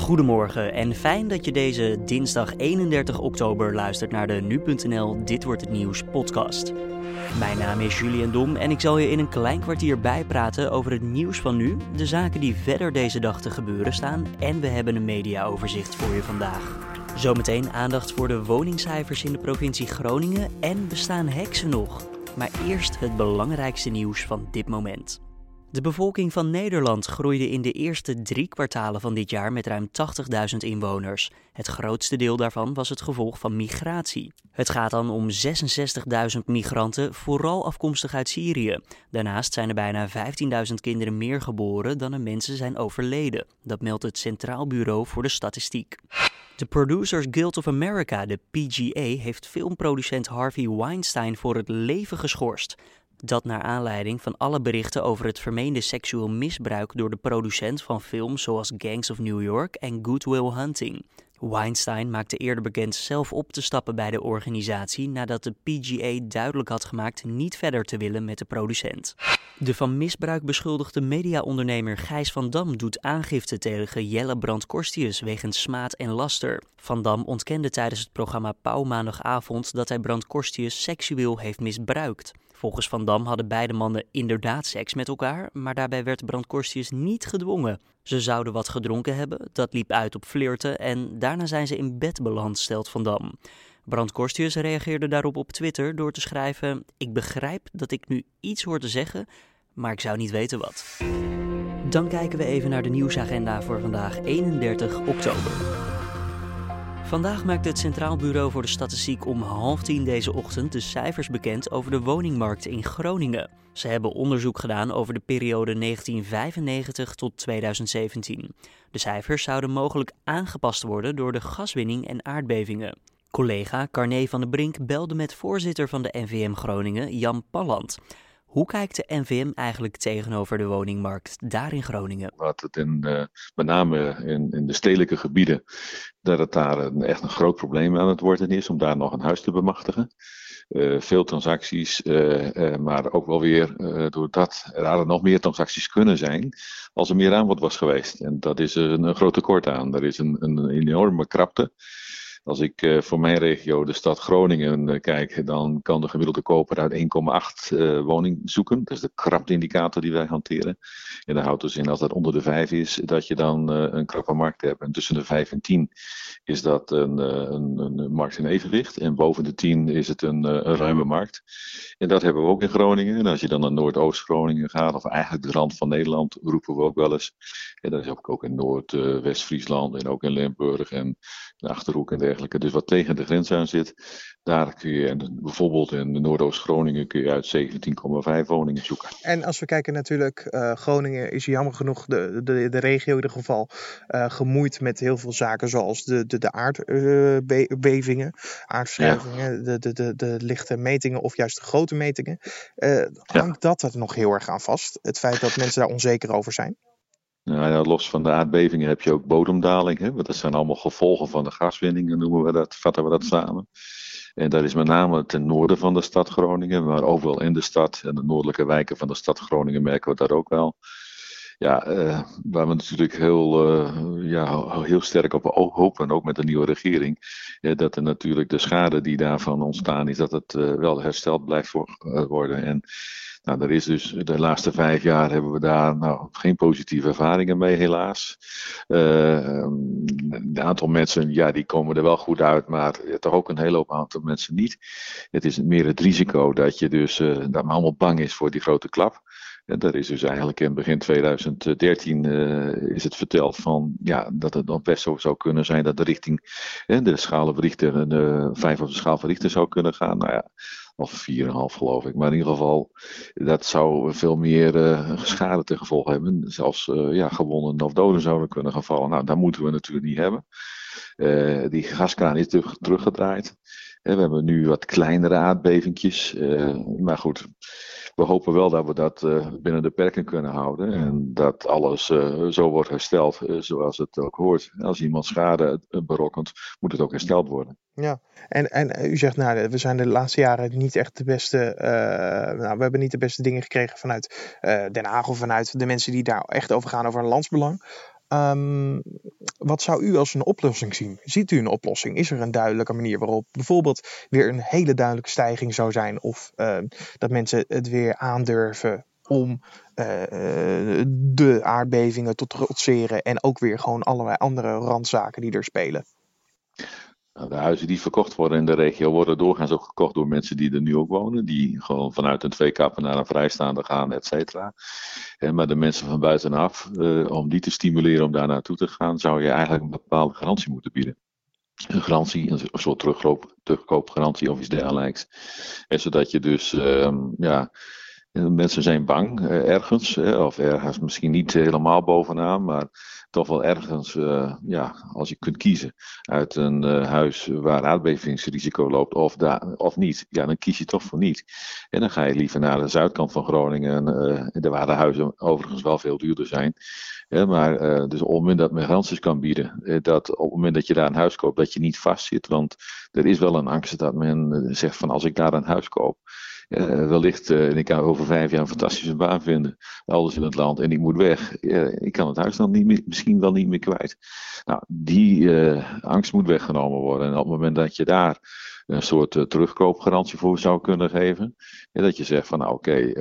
Goedemorgen en fijn dat je deze dinsdag 31 oktober luistert naar de nu.nl Dit wordt het nieuws podcast. Mijn naam is Julian Dom en ik zal je in een klein kwartier bijpraten over het nieuws van nu, de zaken die verder deze dag te gebeuren staan en we hebben een mediaoverzicht voor je vandaag. Zometeen aandacht voor de woningscijfers in de provincie Groningen en bestaan heksen nog. Maar eerst het belangrijkste nieuws van dit moment. De bevolking van Nederland groeide in de eerste drie kwartalen van dit jaar met ruim 80.000 inwoners. Het grootste deel daarvan was het gevolg van migratie. Het gaat dan om 66.000 migranten, vooral afkomstig uit Syrië. Daarnaast zijn er bijna 15.000 kinderen meer geboren dan er mensen zijn overleden. Dat meldt het Centraal Bureau voor de Statistiek. De Producers Guild of America, de PGA, heeft filmproducent Harvey Weinstein voor het leven geschorst. Dat naar aanleiding van alle berichten over het vermeende seksueel misbruik door de producent van films zoals Gangs of New York en Good Will Hunting. Weinstein maakte eerder bekend zelf op te stappen bij de organisatie nadat de PGA duidelijk had gemaakt niet verder te willen met de producent. De van misbruik beschuldigde mediaondernemer Gijs van Dam doet aangifte tegen Jelle Brand Korstius wegens smaad en laster. Van Dam ontkende tijdens het programma Pauw maandagavond dat hij Brand Korstius seksueel heeft misbruikt. Volgens Van Dam hadden beide mannen inderdaad seks met elkaar, maar daarbij werd Brand Korstius niet gedwongen. Ze zouden wat gedronken hebben, dat liep uit op flirten en daarna zijn ze in bed beland, stelt Van Dam. Brand Korstius reageerde daarop op Twitter door te schrijven: Ik begrijp dat ik nu iets hoor te zeggen, maar ik zou niet weten wat. Dan kijken we even naar de nieuwsagenda voor vandaag 31 oktober. Vandaag maakt het Centraal Bureau voor de Statistiek om half tien deze ochtend de cijfers bekend over de woningmarkt in Groningen. Ze hebben onderzoek gedaan over de periode 1995 tot 2017. De cijfers zouden mogelijk aangepast worden door de gaswinning en aardbevingen. Collega Carné van der Brink belde met voorzitter van de NVM Groningen, Jan Palland. Hoe kijkt de NVM eigenlijk tegenover de woningmarkt daar in Groningen? Wat het in, uh, met name in, in, de stedelijke gebieden, dat het daar een, echt een groot probleem aan het worden is om daar nog een huis te bemachtigen. Uh, veel transacties, uh, maar ook wel weer doordat er nog meer transacties kunnen zijn als er meer aanbod was geweest. En dat is een, een groot tekort aan. Er is een, een enorme krapte. Als ik uh, voor mijn regio, de stad Groningen, uh, kijk, dan kan de gemiddelde koper uit 1,8 uh, woning zoeken. Dat is de krapte-indicator die wij hanteren. En dat houdt dus in als dat onder de 5 is, dat je dan een krappe markt hebt. En tussen de 5 en 10 is dat een, een, een, markt in evenwicht. En boven de 10 is het een, een, ruime markt. En dat hebben we ook in Groningen. En als je dan naar Noordoost-Groningen gaat, of eigenlijk de rand van Nederland, roepen we ook wel eens. En dat is ook, ook in Noord-West-Friesland en ook in Limburg en de Achterhoek en dergelijke. Dus wat tegen de grens aan zit, daar kun je bijvoorbeeld in Noordoost-Groningen kun je uit 17,5 woningen zoeken. En als we kijken natuurlijk, uh, Groningen is jammer genoeg de, de, de regio in ieder geval uh, gemoeid met heel veel zaken zoals de, de, de aardbevingen, ja. de, de, de, de lichte metingen of juist de grote metingen. hangt ja. dat er nog heel erg aan vast? Het feit dat mensen daar onzeker over zijn? Nou ja, los van de aardbevingen heb je ook bodemdaling. Hè? Want dat zijn allemaal gevolgen van de gaswinningen, noemen we dat, vatten we dat samen. En dat is met name ten noorden van de stad Groningen, maar ook wel in de stad. En de noordelijke wijken van de stad Groningen merken we dat ook wel. Ja, uh, waar we natuurlijk heel, uh, ja, heel sterk op hopen, ook met de nieuwe regering, dat er natuurlijk de schade die daarvan ontstaan is, dat het uh, wel hersteld blijft voor, worden. En nou, er is dus de laatste vijf jaar hebben we daar nou, geen positieve ervaringen mee, helaas. Uh, een aantal mensen, ja, die komen er wel goed uit, maar toch ook een hele hoop aantal mensen niet. Het is meer het risico dat je dus uh, dat allemaal bang is voor die grote klap. En dat is dus eigenlijk in begin 2013 uh, is het verteld van ja, dat het dan best zo zou kunnen zijn dat de richting de schaal de vijf op de schaal van Richter zou kunnen gaan. Nou ja, of 4,5 geloof ik. Maar in ieder geval, dat zou veel meer uh, schade ten gevolg hebben. Zelfs uh, ja, gewonnen of doden zouden kunnen gaan vallen. Nou, dat moeten we natuurlijk niet hebben. Uh, die gaskraan is terug, teruggedraaid. We hebben nu wat kleinere aardbevingjes. maar goed, we hopen wel dat we dat uh, binnen de perken kunnen houden. En dat alles uh, zo wordt hersteld zoals het ook hoort. Als iemand schade berokkent, moet het ook hersteld worden. Ja, en, en u zegt, nou, we zijn de laatste jaren niet echt de beste. nou, we hebben niet de beste dingen gekregen vanuit Den Haag of vanuit de mensen die daar echt over gaan over een landsbelang. Um, wat zou u als een oplossing zien? Ziet u een oplossing? Is er een duidelijke manier waarop bijvoorbeeld weer een hele duidelijke stijging zou zijn? Of ehm, dat mensen het weer aandurven om uh, de aardbevingen te trotseren en ook weer gewoon allerlei andere randzaken die er spelen? Nou, de huizen die verkocht worden in de regio worden doorgaans ook gekocht door mensen die er nu ook wonen. Die gewoon vanuit een twee-kappen naar een vrijstaande gaan, et cetera. Maar de mensen van buitenaf, eh, om die te stimuleren om daar naartoe te gaan, zou je eigenlijk een bepaalde garantie moeten bieden. Een garantie, een soort terugkoop, terugkoopgarantie of iets dergelijks. En zodat je dus, uh, ja, mensen zijn bang uh, ergens, of ergens misschien niet helemaal bovenaan, maar toch wel ergens, uh, ja, als je kunt kiezen uit een huis waar aardbevingsrisico loopt of, daar, of niet, ja, dan kies je toch voor niet. En dan ga je liever naar de zuidkant van Groningen, waar de huizen overigens wel veel duurder zijn. Maar dus op het moment dat men garanties kan bieden, dat op het moment dat je daar een huis koopt, dat je niet vastzit. Want er is wel een angst dat men zegt van als ik daar een huis koop, uh, wellicht, uh, ik kan over vijf jaar een fantastische baan vinden, alles in het land, en ik moet weg. Uh, ik kan het huis dan niet misschien wel niet meer kwijt. Nou, die angst moet weggenomen worden. En op het moment dat je daar een soort terugkoopgarantie voor zou kunnen geven, ja, dat je zegt van, nou oké,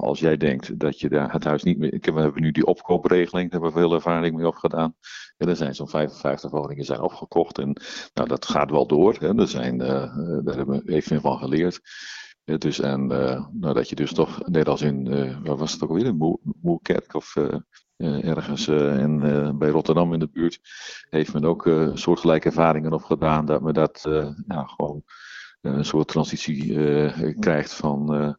als jij denkt dat je daar het huis niet meer, we hebben nu die opkoopregeling, daar hebben we veel ervaring mee opgedaan. Ja, er zijn zo'n 55 woningen zijn opgekocht en nou, dat gaat wel door. Hè. Er zijn, daar hebben we even van geleerd. Dus en uh, nou, dat je dus toch, net als in, uh, waar was het ook alweer, in Moerkerk of uh, ergens en, bij Rotterdam in de buurt, heeft men ook soortgelijke ervaringen opgedaan dat men dat gewoon een soort transitie krijgt van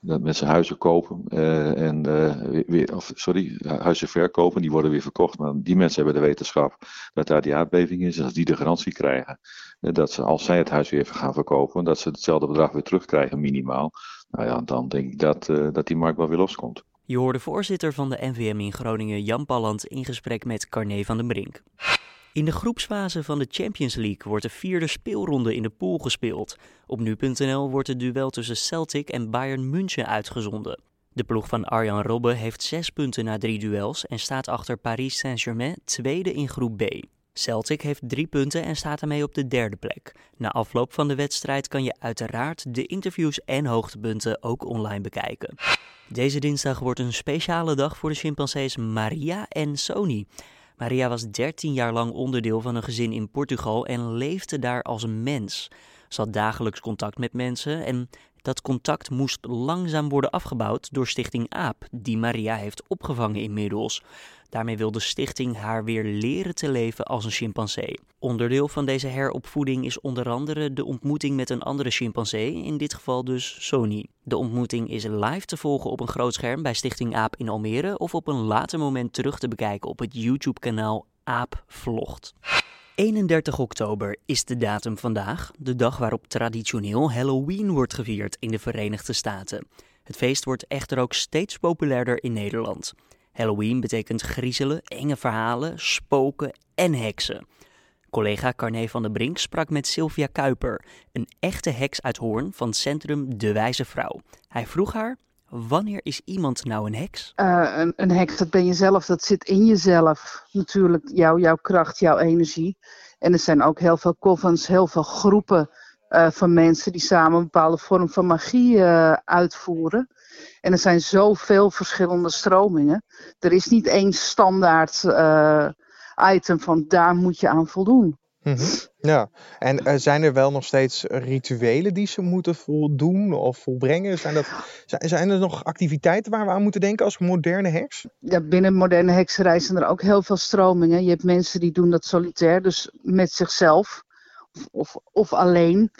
dat mensen huizen kopen uh, en uh, weer, of sorry, huizen verkopen, die worden weer verkocht. Maar die mensen hebben de wetenschap dat daar die aardbeving is. En als die de garantie krijgen, uh, dat ze als zij het huis weer gaan verkopen, dat ze hetzelfde bedrag weer terugkrijgen minimaal. Nou ja, dan denk ik dat, dat die markt wel weer loskomt. Je hoorde voorzitter van de NVM in Groningen, Jan Palland, in gesprek met Carné van den Brink. In de groepsfase van de Champions League wordt de vierde speelronde in de pool gespeeld. Op nu.nl wordt het duel tussen Celtic en Bayern München uitgezonden. De ploeg van Arjan Robben heeft zes punten na drie duels en staat achter Paris Saint-Germain tweede in groep B. Celtic heeft drie punten en staat daarmee op de derde plek. Na afloop van de wedstrijd kan je uiteraard de interviews en hoogtepunten ook online bekijken. Deze dinsdag wordt een speciale dag voor de chimpansees Maria en Sony. Maria was 13 jaar lang onderdeel van een gezin in Portugal en leefde daar als een mens. Ze had dagelijks contact met mensen en dat contact moest langzaam worden afgebouwd door Stichting AAP, die Maria heeft opgevangen inmiddels. Daarmee wil de stichting haar weer leren te leven als een chimpansee. Onderdeel van deze heropvoeding is onder andere de ontmoeting met een andere chimpansee, in dit geval dus Sony. De ontmoeting is live te volgen op een groot scherm bij Stichting AAP in Almere of op een later moment terug te bekijken op het YouTube-kanaal AAP Vlogt. 31 oktober is de datum vandaag, de dag waarop traditioneel Halloween wordt gevierd in de Verenigde Staten. Het feest wordt echter ook steeds populairder in Nederland. Halloween betekent griezelen, enge verhalen, spoken en heksen. Collega Carné van der Brink sprak met Sylvia Kuiper, een echte heks uit Hoorn van Centrum De Wijze Vrouw. Hij vroeg haar, wanneer is iemand nou een heks? Uh, een, een, heks, dat ben je zelf, dat zit in jezelf. Natuurlijk, jou, jouw kracht, jouw energie. En er zijn ook heel veel covens, heel veel groepen uh, van mensen die samen een bepaalde vorm van magie uh, uitvoeren. En er zijn zoveel verschillende stromingen. Er is niet één standaard uh, item van daar moet je aan voldoen. Mm -hmm. Ja, en uh, zijn er wel nog steeds rituelen die ze moeten voldoen of volbrengen? Zijn, dat, zijn er nog activiteiten waar we aan moeten denken als moderne heks? Ja, binnen moderne hekserij zijn er ook heel veel stromingen. Je hebt mensen die doen dat solitair, dus met zichzelf of, of, alleen.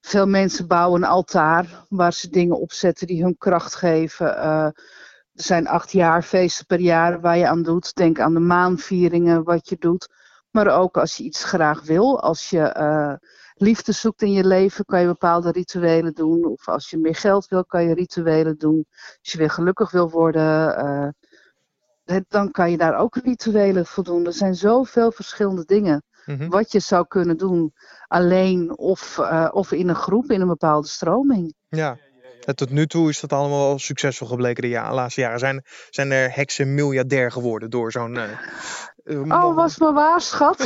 Veel mensen bouwen een altaar waar ze dingen opzetten die hun kracht geven. Uh, er zijn acht jaar feesten per jaar waar je aan doet. Denk aan de maanvieringen, wat je doet. Maar ook als je iets graag wil. Als je uh, liefde zoekt in je leven, kan je bepaalde rituelen doen. Of als je meer geld wil, kan je rituelen doen. Als je weer gelukkig wil worden, uh, dan kan je daar ook rituelen voldoen. Er zijn zoveel verschillende dingen. Mm-hmm. Wat je zou kunnen doen alleen of, uh, of in een groep, in een bepaalde stroming. Ja, en tot nu toe is dat allemaal wel succesvol gebleken de ja, laatste jaren. Zijn, zijn er heksen miljardair geworden door zo'n uh, Oh, was maar waar, schat.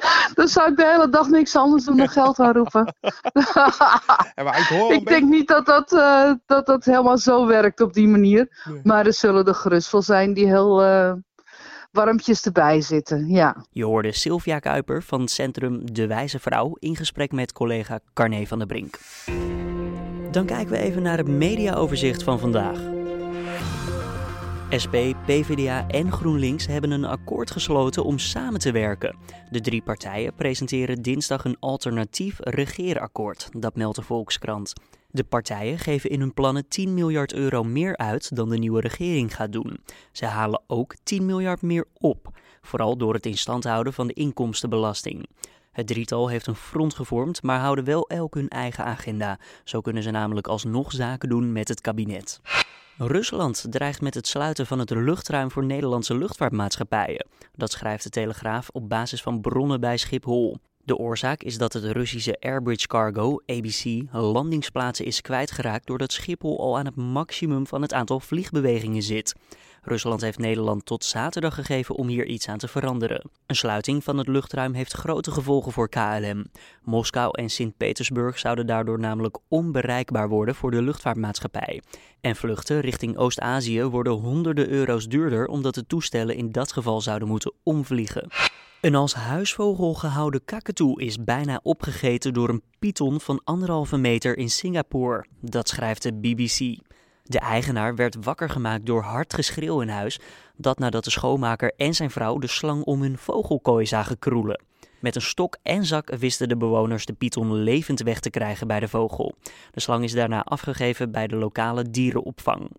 Dan zou ik de hele dag niks anders doen dan geld gaan roepen. ik hoor ik denk niet dat dat, uh, dat dat helemaal zo werkt op die manier. Maar er zullen er gerust wel zijn die heel uh, warmpjes erbij zitten. Ja. Je hoorde Sylvia Kuiper van het Centrum De Wijze Vrouw in gesprek met collega Carne van der Brink. Dan kijken we even naar het mediaoverzicht van vandaag. SP, PvdA en GroenLinks hebben een akkoord gesloten om samen te werken. De drie partijen presenteren dinsdag een alternatief regeerakkoord, dat meldt de Volkskrant. De partijen geven in hun plannen 10 miljard euro meer uit dan de nieuwe regering gaat doen. Ze halen ook 10 miljard meer op, vooral door het in stand houden van de inkomstenbelasting. Het drietal heeft een front gevormd, maar houden wel elk hun eigen agenda. Zo kunnen ze namelijk alsnog zaken doen met het kabinet. Rusland dreigt met het sluiten van het luchtruim voor Nederlandse luchtvaartmaatschappijen. Dat schrijft de Telegraaf op basis van bronnen bij Schiphol. De oorzaak is dat het Russische Airbridge Cargo, ABC, landingsplaatsen is kwijtgeraakt doordat Schiphol al aan het maximum van het aantal vliegbewegingen zit. Rusland heeft Nederland tot zaterdag gegeven om hier iets aan te veranderen. Een sluiting van het luchtruim heeft grote gevolgen voor KLM. Moskou en Sint-Petersburg zouden daardoor namelijk onbereikbaar worden voor de luchtvaartmaatschappij. En vluchten richting Oost-Azië worden honderden euro's duurder omdat de toestellen in dat geval zouden moeten omvliegen. Een als huisvogel gehouden kakatoe is bijna opgegeten door een python van anderhalve meter in Singapore. Dat schrijft de BBC. De eigenaar werd wakker gemaakt door hard geschreeuw in huis, dat nadat de schoonmaker en zijn vrouw de slang om hun vogelkooi zagen kroelen. Met een stok en zak wisten de bewoners de python levend weg te krijgen bij de vogel. De slang is daarna afgegeven bij de lokale dierenopvang.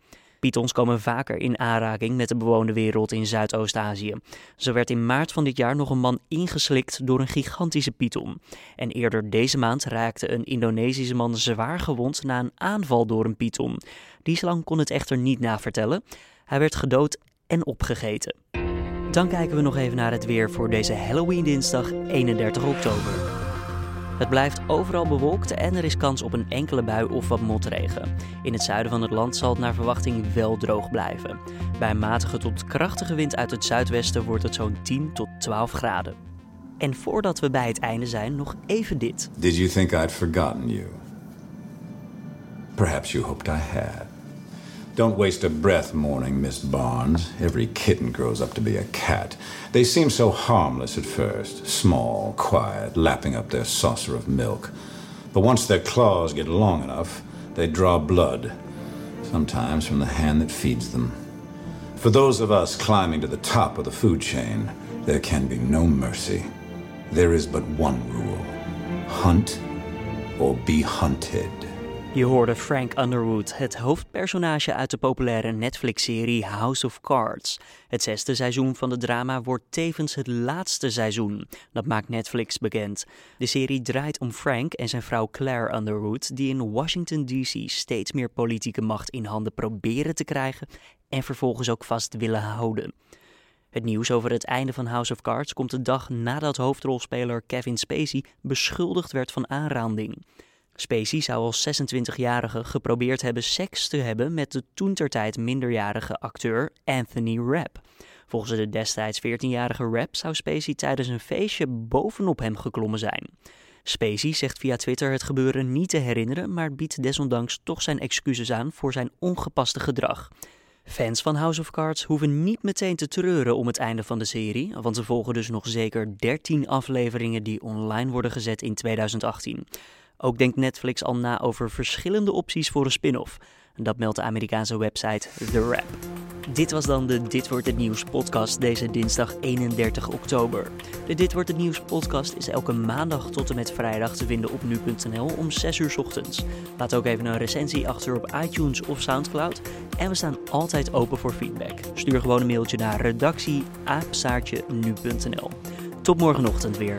Pythons komen vaker in aanraking met de bewoonde wereld in Zuidoost-Azië. Zo werd in maart van dit jaar nog een man ingeslikt door een gigantische python. En eerder deze maand raakte een Indonesische man zwaar gewond na een aanval door een python. Die slang kon het echter niet navertellen. Hij werd gedood en opgegeten. Dan kijken we nog even naar het weer voor deze Halloween dinsdag 31 oktober. Het blijft overal bewolkt en er is kans op een enkele bui of wat motregen. In het zuiden van het land zal het naar verwachting wel droog blijven. Bij een matige tot krachtige wind uit het zuidwesten wordt het zo'n 10 tot 12 graden. En voordat we bij het einde zijn, nog even dit. Did you think I'd forgotten you? Perhaps you hoped I had. Don't waste a breath mourning Miss Barnes. Every kitten grows up to be a cat. They seem so harmless at first, small, quiet, lapping up their saucer of milk. But once their claws get long enough, they draw blood, sometimes from the hand that feeds them. For those of us climbing to the top of the food chain, there can be no mercy. There is but one rule hunt or be hunted. Je hoorde Frank Underwood, het hoofdpersonage uit de populaire Netflix-serie House of Cards. Het zesde seizoen van de drama wordt tevens het laatste seizoen. Dat maakt Netflix bekend. De serie draait om Frank en zijn vrouw Claire Underwood, die in Washington DC steeds meer politieke macht in handen proberen te krijgen en vervolgens ook vast willen houden. Het nieuws over het einde van House of Cards komt de dag nadat hoofdrolspeler Kevin Spacey beschuldigd werd van aanranding. Spacey zou als 26-jarige geprobeerd hebben seks te hebben met de toentertijd minderjarige acteur Anthony Rapp. Volgens de destijds 14-jarige Rapp zou Spacey tijdens een feestje bovenop hem geklommen zijn. Spacey zegt via Twitter het gebeuren niet te herinneren, maar biedt desondanks toch zijn excuses aan voor zijn ongepaste gedrag. Fans van House of Cards hoeven niet meteen te treuren om het einde van de serie, want ze volgen dus nog zeker 13 afleveringen die online worden gezet in 2018. Ook denkt Netflix al na over verschillende opties voor een spin-off. Dat meldt de Amerikaanse website The Wrap. Dit was dan de Dit wordt het nieuws podcast deze dinsdag 31 oktober. De Dit wordt het nieuws podcast is elke maandag tot en met vrijdag te vinden op nu.nl om 6 uur ochtends. Laat ook even een recensie achter op iTunes of Soundcloud en we staan altijd open voor feedback. Stuur gewoon een mailtje naar redactie nu.nl. Tot morgenochtend weer.